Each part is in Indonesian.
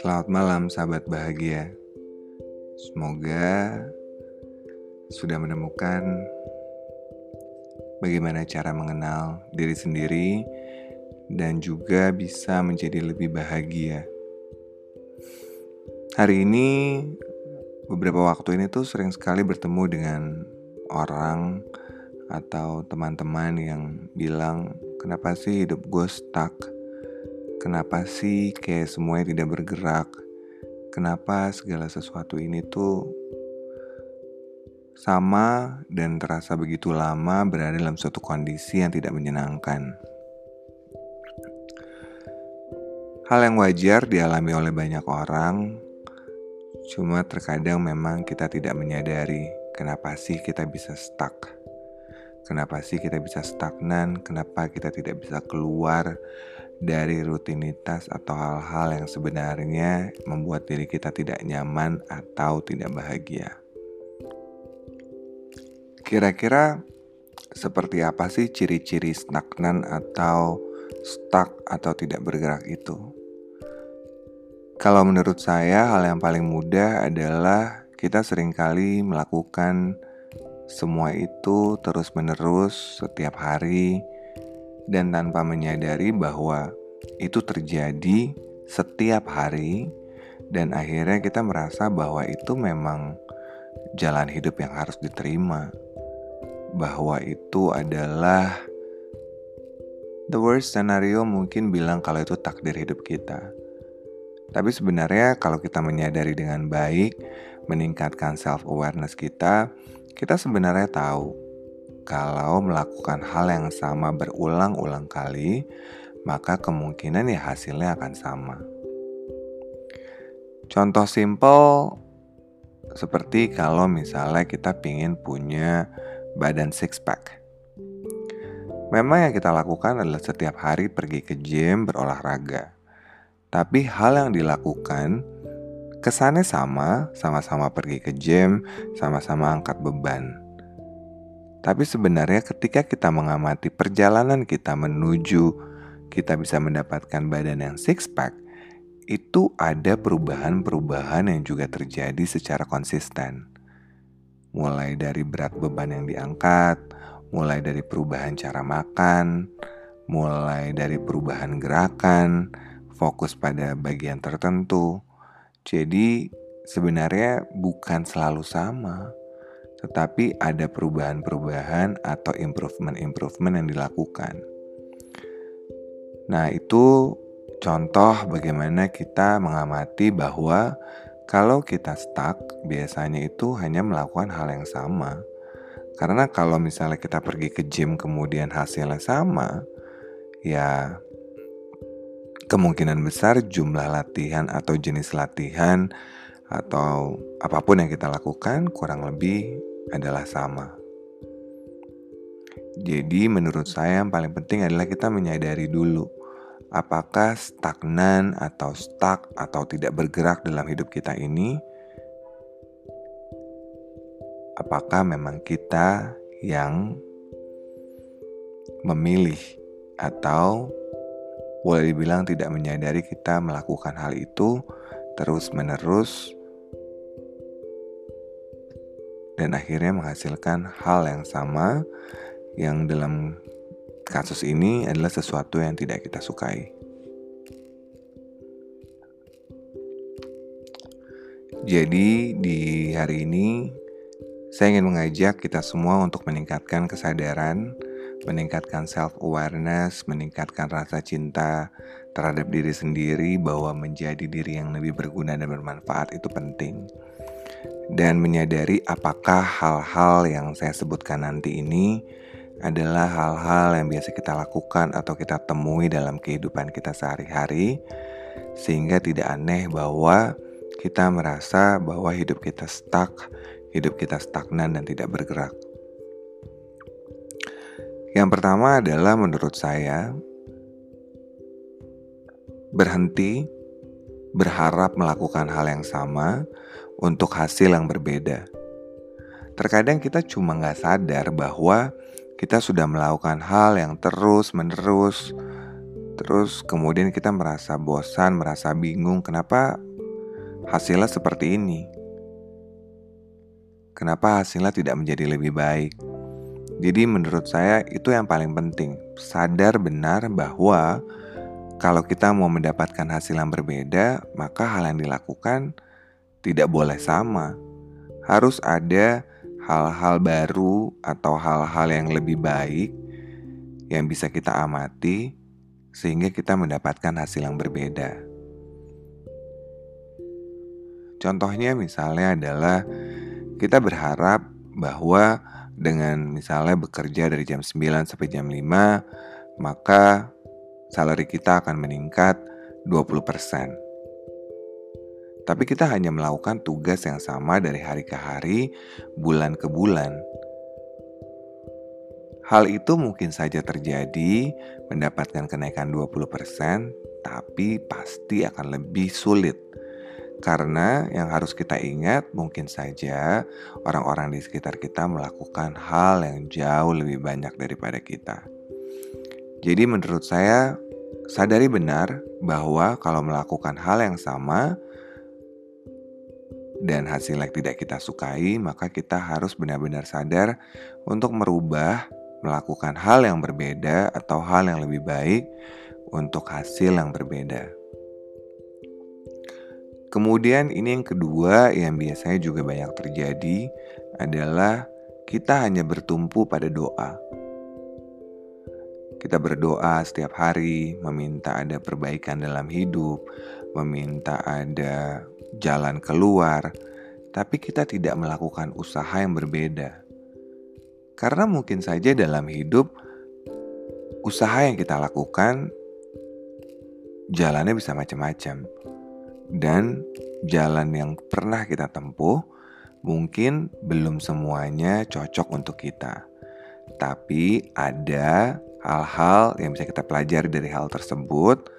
Selamat malam, sahabat bahagia. Semoga sudah menemukan bagaimana cara mengenal diri sendiri dan juga bisa menjadi lebih bahagia. Hari ini, beberapa waktu ini tuh sering sekali bertemu dengan orang atau teman-teman yang bilang, "Kenapa sih hidup gue stuck?" Kenapa sih kayak semuanya tidak bergerak? Kenapa segala sesuatu ini tuh sama dan terasa begitu lama berada dalam suatu kondisi yang tidak menyenangkan? Hal yang wajar dialami oleh banyak orang, cuma terkadang memang kita tidak menyadari kenapa sih kita bisa stuck. Kenapa sih kita bisa stagnan? Kenapa kita tidak bisa keluar dari rutinitas atau hal-hal yang sebenarnya membuat diri kita tidak nyaman atau tidak bahagia. Kira-kira seperti apa sih ciri-ciri stagnan atau stuck atau tidak bergerak itu? Kalau menurut saya hal yang paling mudah adalah kita sering kali melakukan semua itu terus-menerus setiap hari dan tanpa menyadari bahwa itu terjadi setiap hari dan akhirnya kita merasa bahwa itu memang jalan hidup yang harus diterima. Bahwa itu adalah the worst scenario mungkin bilang kalau itu takdir hidup kita. Tapi sebenarnya kalau kita menyadari dengan baik meningkatkan self awareness kita kita sebenarnya tahu kalau melakukan hal yang sama berulang-ulang kali, maka kemungkinan ya hasilnya akan sama. Contoh simple seperti kalau misalnya kita ingin punya badan six pack. Memang yang kita lakukan adalah setiap hari pergi ke gym berolahraga. Tapi hal yang dilakukan kesannya sama, sama-sama pergi ke gym, sama-sama angkat beban. Tapi sebenarnya ketika kita mengamati perjalanan kita menuju kita bisa mendapatkan badan yang six pack, itu ada perubahan-perubahan yang juga terjadi secara konsisten. Mulai dari berat beban yang diangkat, mulai dari perubahan cara makan, mulai dari perubahan gerakan, fokus pada bagian tertentu. Jadi sebenarnya bukan selalu sama tetapi ada perubahan-perubahan atau improvement-improvement yang dilakukan. Nah, itu contoh bagaimana kita mengamati bahwa kalau kita stuck, biasanya itu hanya melakukan hal yang sama. Karena kalau misalnya kita pergi ke gym kemudian hasilnya sama, ya kemungkinan besar jumlah latihan atau jenis latihan atau apa pun yang kita lakukan kurang lebih adalah sama. Jadi menurut saya yang paling penting adalah kita menyadari dulu apakah stagnan atau stuck atau tidak bergerak dalam hidup kita ini apakah memang kita yang memilih atau boleh dibilang tidak menyadari kita melakukan hal itu terus-menerus dan akhirnya menghasilkan hal yang sama yang dalam kasus ini adalah sesuatu yang tidak kita sukai. Jadi di hari ini saya ingin mengajak kita semua untuk meningkatkan kesadaran, meningkatkan self awareness, meningkatkan rasa cinta terhadap diri sendiri bahwa menjadi diri yang lebih berguna dan bermanfaat itu penting dan menyadari apakah hal-hal yang saya sebutkan nanti ini adalah hal-hal yang biasa kita lakukan atau kita temui dalam kehidupan kita sehari-hari, sehingga tidak aneh bahwa kita merasa bahwa hidup kita stuck, hidup kita stagnan, dan tidak bergerak. Yang pertama adalah, menurut saya, berhenti berharap melakukan hal yang sama untuk hasil yang berbeda. Terkadang kita cuma nggak sadar bahwa kita sudah melakukan hal yang terus-menerus, terus kemudian kita merasa bosan, merasa bingung, kenapa hasilnya seperti ini? Kenapa hasilnya tidak menjadi lebih baik? Jadi, menurut saya, itu yang paling penting: sadar benar bahwa kalau kita mau mendapatkan hasil yang berbeda, maka hal yang dilakukan tidak boleh sama. Harus ada hal-hal baru atau hal-hal yang lebih baik yang bisa kita amati, sehingga kita mendapatkan hasil yang berbeda. Contohnya, misalnya adalah kita berharap bahwa dengan misalnya bekerja dari jam 9 sampai jam 5, maka salary kita akan meningkat 20%. Tapi kita hanya melakukan tugas yang sama dari hari ke hari, bulan ke bulan. Hal itu mungkin saja terjadi mendapatkan kenaikan 20%, tapi pasti akan lebih sulit karena yang harus kita ingat, mungkin saja orang-orang di sekitar kita melakukan hal yang jauh lebih banyak daripada kita. Jadi, menurut saya, sadari benar bahwa kalau melakukan hal yang sama dan hasilnya tidak kita sukai, maka kita harus benar-benar sadar untuk merubah, melakukan hal yang berbeda, atau hal yang lebih baik untuk hasil yang berbeda. Kemudian ini yang kedua yang biasanya juga banyak terjadi adalah kita hanya bertumpu pada doa. Kita berdoa setiap hari, meminta ada perbaikan dalam hidup, meminta ada jalan keluar, tapi kita tidak melakukan usaha yang berbeda. Karena mungkin saja dalam hidup, usaha yang kita lakukan jalannya bisa macam-macam dan jalan yang pernah kita tempuh mungkin belum semuanya cocok untuk kita. Tapi ada hal-hal yang bisa kita pelajari dari hal tersebut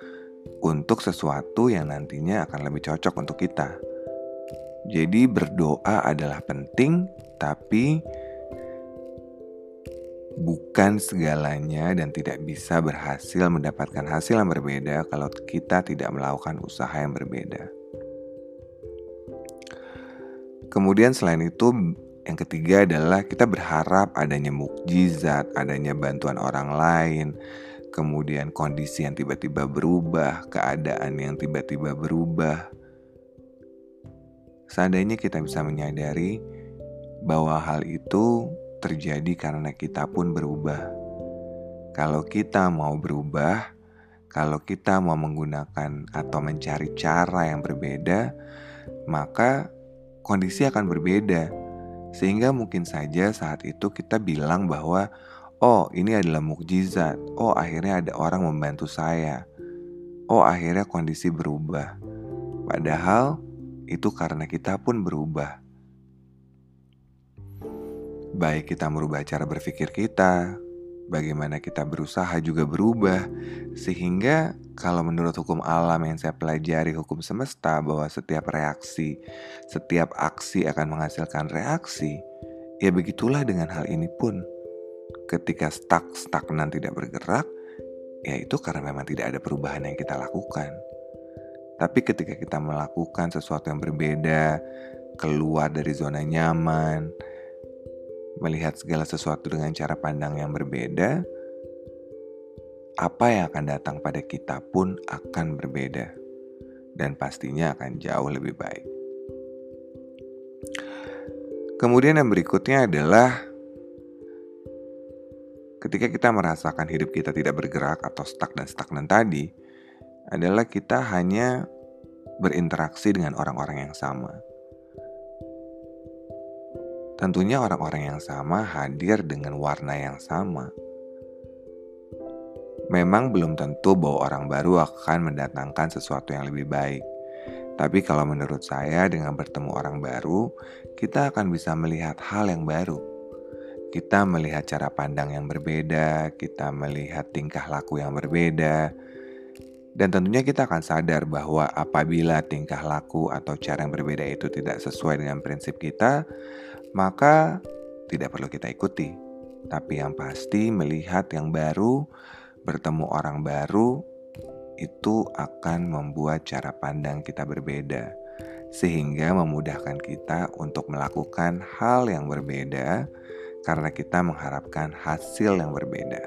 untuk sesuatu yang nantinya akan lebih cocok untuk kita. Jadi berdoa adalah penting, tapi bukan segalanya dan tidak bisa berhasil mendapatkan hasil yang berbeda kalau kita tidak melakukan usaha yang berbeda. Kemudian selain itu yang ketiga adalah kita berharap adanya mukjizat, adanya bantuan orang lain, kemudian kondisi yang tiba-tiba berubah, keadaan yang tiba-tiba berubah. Seandainya kita bisa menyadari bahwa hal itu terjadi karena kita pun berubah. Kalau kita mau berubah, kalau kita mau menggunakan atau mencari cara yang berbeda, maka kondisi akan berbeda. Sehingga mungkin saja saat itu kita bilang bahwa oh, ini adalah mukjizat. Oh, akhirnya ada orang membantu saya. Oh, akhirnya kondisi berubah. Padahal itu karena kita pun berubah baik kita merubah cara berpikir kita, bagaimana kita berusaha juga berubah, sehingga kalau menurut hukum alam yang saya pelajari, hukum semesta, bahwa setiap reaksi, setiap aksi akan menghasilkan reaksi, ya begitulah dengan hal ini pun. Ketika stuck, stagnan tidak bergerak, ya itu karena memang tidak ada perubahan yang kita lakukan. Tapi ketika kita melakukan sesuatu yang berbeda, keluar dari zona nyaman, melihat segala sesuatu dengan cara pandang yang berbeda, apa yang akan datang pada kita pun akan berbeda, dan pastinya akan jauh lebih baik. Kemudian, yang berikutnya adalah ketika kita merasakan hidup kita tidak bergerak atau stuck dan stagnan tadi, adalah kita hanya berinteraksi dengan orang-orang yang sama Tentunya orang-orang yang sama hadir dengan warna yang sama. Memang belum tentu bahwa orang baru akan mendatangkan sesuatu yang lebih baik. Tapi kalau menurut saya dengan bertemu orang baru, kita akan bisa melihat hal yang baru. Kita melihat cara pandang yang berbeda, kita melihat tingkah laku yang berbeda, dan tentunya kita akan sadar bahwa apabila tingkah laku atau cara yang berbeda itu tidak sesuai dengan prinsip kita, maka tidak perlu kita ikuti. Tapi yang pasti melihat yang baru, bertemu orang baru, itu akan membuat cara pandang kita berbeda. Sehingga memudahkan kita untuk melakukan hal yang berbeda karena kita mengharapkan hasil yang berbeda.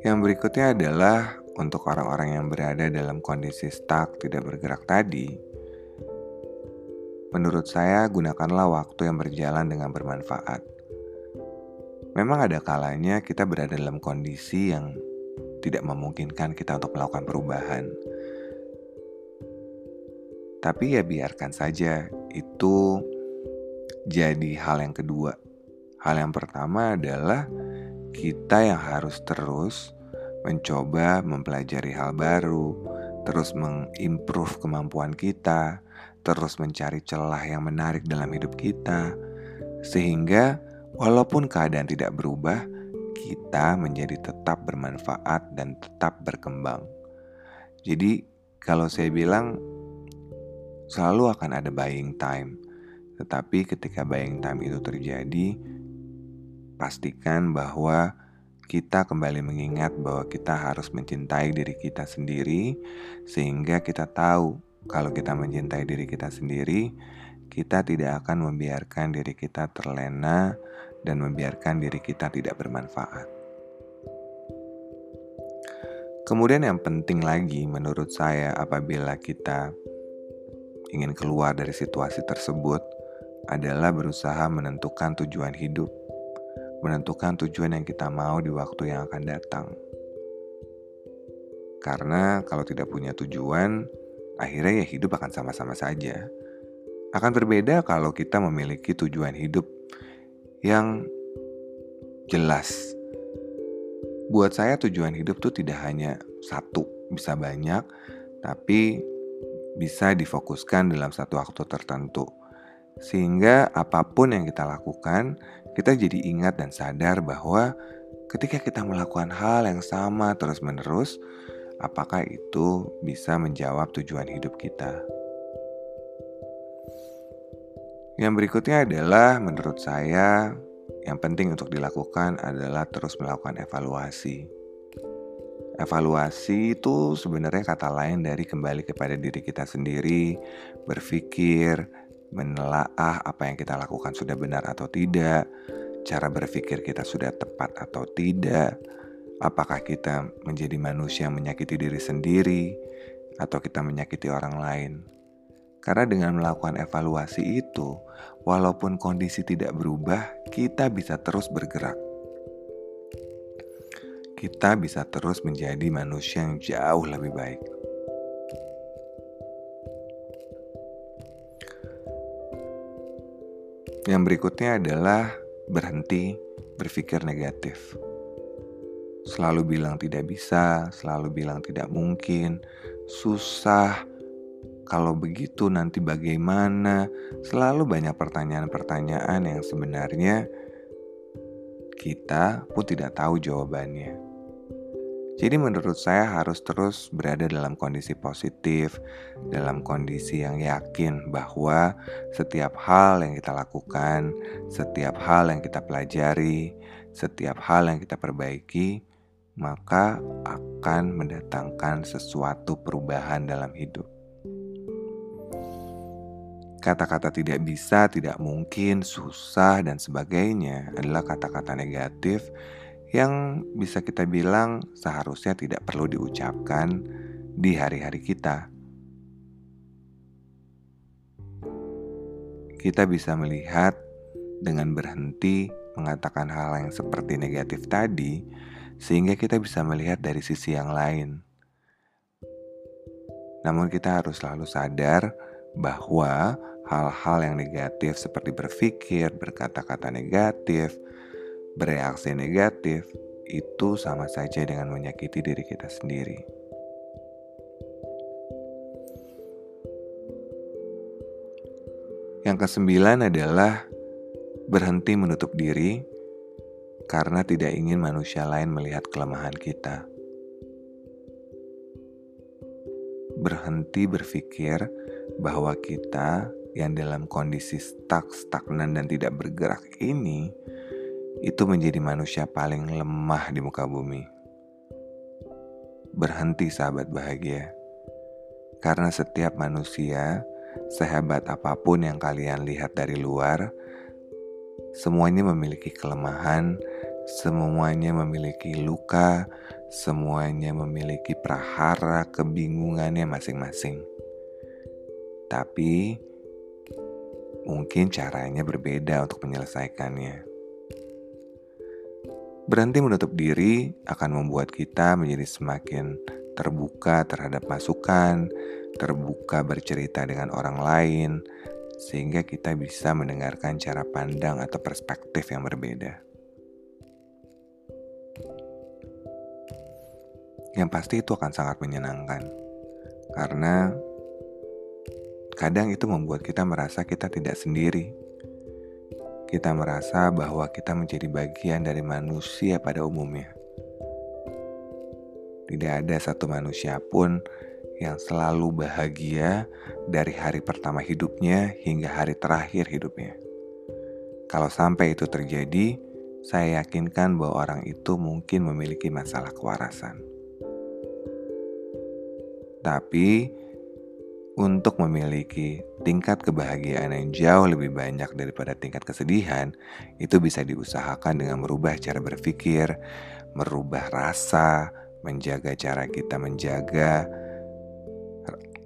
Yang berikutnya adalah untuk orang-orang yang berada dalam kondisi stuck, tidak bergerak tadi. Menurut saya, gunakanlah waktu yang berjalan dengan bermanfaat. Memang ada kalanya kita berada dalam kondisi yang tidak memungkinkan kita untuk melakukan perubahan. Tapi ya biarkan saja itu jadi hal yang kedua. Hal yang pertama adalah kita yang harus terus mencoba mempelajari hal baru, terus mengimprove kemampuan kita, terus mencari celah yang menarik dalam hidup kita, sehingga walaupun keadaan tidak berubah, kita menjadi tetap bermanfaat dan tetap berkembang. Jadi, kalau saya bilang selalu akan ada buying time, tetapi ketika buying time itu terjadi, pastikan bahwa kita kembali mengingat bahwa kita harus mencintai diri kita sendiri, sehingga kita tahu kalau kita mencintai diri kita sendiri, kita tidak akan membiarkan diri kita terlena dan membiarkan diri kita tidak bermanfaat. Kemudian, yang penting lagi menurut saya, apabila kita ingin keluar dari situasi tersebut, adalah berusaha menentukan tujuan hidup menentukan tujuan yang kita mau di waktu yang akan datang. Karena kalau tidak punya tujuan, akhirnya ya hidup akan sama-sama saja. Akan berbeda kalau kita memiliki tujuan hidup yang jelas. Buat saya tujuan hidup tuh tidak hanya satu, bisa banyak, tapi bisa difokuskan dalam satu waktu tertentu. Sehingga apa pun yang kita lakukan, kita jadi ingat dan sadar bahwa ketika kita melakukan hal yang sama terus-menerus, apakah itu bisa menjawab tujuan hidup kita? Yang berikutnya adalah menurut saya yang penting untuk dilakukan adalah terus melakukan evaluasi. Evaluasi itu sebenarnya kata lain dari kembali kepada diri kita sendiri, berpikir, menelaah apa yang kita lakukan sudah benar atau tidak, cara berpikir kita sudah tepat atau tidak, apakah kita menjadi manusia yang menyakiti diri sendiri, atau kita menyakiti orang lain. Karena dengan melakukan evaluasi itu, walaupun kondisi tidak berubah, kita bisa terus bergerak. Kita bisa terus menjadi manusia yang jauh lebih baik. Yang berikutnya adalah berhenti berpikir negatif. Selalu bilang tidak bisa, selalu bilang tidak mungkin, susah. Kalau begitu nanti bagaimana? Selalu banyak pertanyaan-pertanyaan yang sebenarnya kita pun tidak tahu jawabannya. Jadi menurut saya harus terus berada dalam kondisi positif, dalam kondisi yang yakin bahwa setiap hal yang kita lakukan, setiap hal yang kita pelajari, setiap hal yang kita perbaiki, maka akan mendatangkan sesuatu perubahan dalam hidup. Kata-kata tidak bisa, tidak mungkin, susah, dan sebagainya adalah kata-kata negatif yang bisa kita bilang seharusnya tidak perlu diucapkan di hari-hari kita. Kita bisa melihat dengan berhenti mengatakan hal yang seperti negatif tadi, sehingga kita bisa melihat dari sisi yang lain. Namun, kita harus selalu sadar bahwa hal-hal yang negatif, seperti berpikir, berkata-kata negatif, bereaksi negatif itu sama saja dengan menyakiti diri kita sendiri. Yang kesembilan adalah berhenti menutup diri karena tidak ingin manusia lain melihat kelemahan kita. Berhenti berpikir bahwa kita yang dalam kondisi stuck, stagnan dan tidak bergerak ini itu menjadi manusia paling lemah di muka bumi. Berhenti sahabat bahagia. Karena setiap manusia, sehebat apa pun yang kalian lihat dari luar, semuanya memiliki kelemahan, semuanya memiliki luka, semuanya memiliki prahara kebingungannya masing-masing. Tapi mungkin caranya berbeda untuk menyelesaikannya. Berhenti menutup diri akan membuat kita menjadi semakin terbuka terhadap masukan, terbuka bercerita dengan orang lain, sehingga kita bisa mendengarkan cara pandang atau perspektif yang berbeda. Yang pasti itu akan sangat menyenangkan, karena kadang itu membuat kita merasa kita tidak sendiri. Kita merasa bahwa kita menjadi bagian dari manusia pada umumnya. Tidak ada satu manusia pun yang selalu bahagia dari hari pertama hidupnya hingga hari terakhir hidupnya. Kalau sampai itu terjadi, saya yakinkan bahwa orang itu mungkin memiliki masalah kewarasan. Tapi, untuk memiliki tingkat kebahagiaan yang jauh lebih banyak daripada tingkat kesedihan, itu bisa diusahakan dengan merubah cara berpikir, merubah rasa, menjaga cara kita menjaga,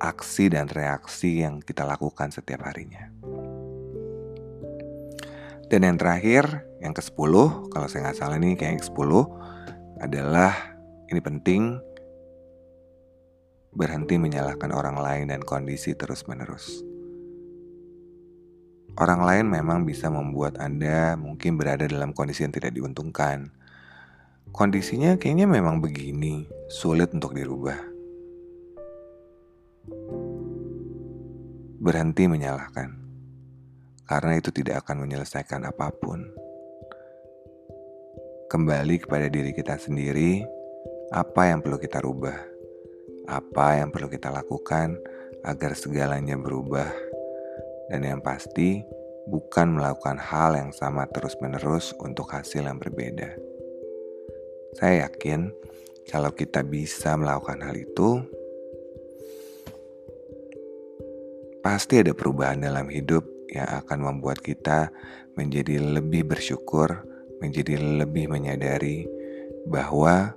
aksi dan reaksi yang kita lakukan setiap harinya. Dan yang terakhir, yang ke-10, kalau saya nggak salah ini kayak yang ke-10, adalah ini penting, berhenti menyalahkan orang lain dan kondisi terus-menerus. Orang lain memang bisa membuat Anda mungkin berada dalam kondisi yang tidak diuntungkan. Kondisinya kayaknya memang begini, sulit untuk dirubah. Berhenti menyalahkan, karena itu tidak akan menyelesaikan apa pun. Kembali kepada diri kita sendiri, apa yang perlu kita rubah, apa yang perlu kita lakukan agar segalanya berubah, dan yang pasti bukan melakukan hal yang sama terus-menerus untuk hasil yang berbeda. Saya yakin kalau kita bisa melakukan hal itu, pasti ada perubahan dalam hidup yang akan membuat kita menjadi lebih bersyukur, menjadi lebih menyadari bahwa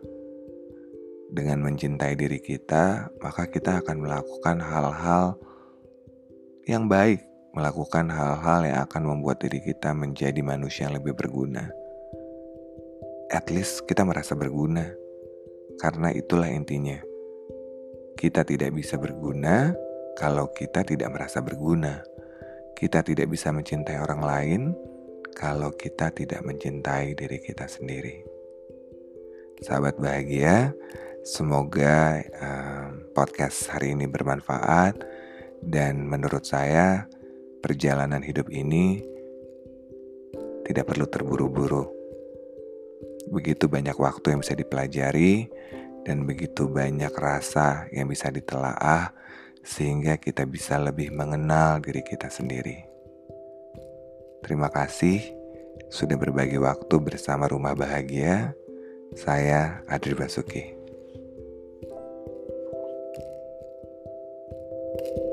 dengan mencintai diri kita, maka kita akan melakukan hal-hal yang baik, melakukan hal-hal yang akan membuat diri kita menjadi manusia yang lebih berguna. At least kita merasa berguna, karena itulah intinya. Kita tidak bisa berguna kalau kita tidak merasa berguna. Kita tidak bisa mencintai orang lain kalau kita tidak mencintai diri kita sendiri. Sahabat bahagia, semoga um, podcast hari ini bermanfaat dan menurut saya perjalanan hidup ini tidak perlu terburu-buru. Begitu banyak waktu yang bisa dipelajari dan begitu banyak rasa yang bisa ditelaah sehingga kita bisa lebih mengenal diri kita sendiri. Terima kasih sudah berbagi waktu bersama Rumah Bahagia. Saya Adri Basuki. you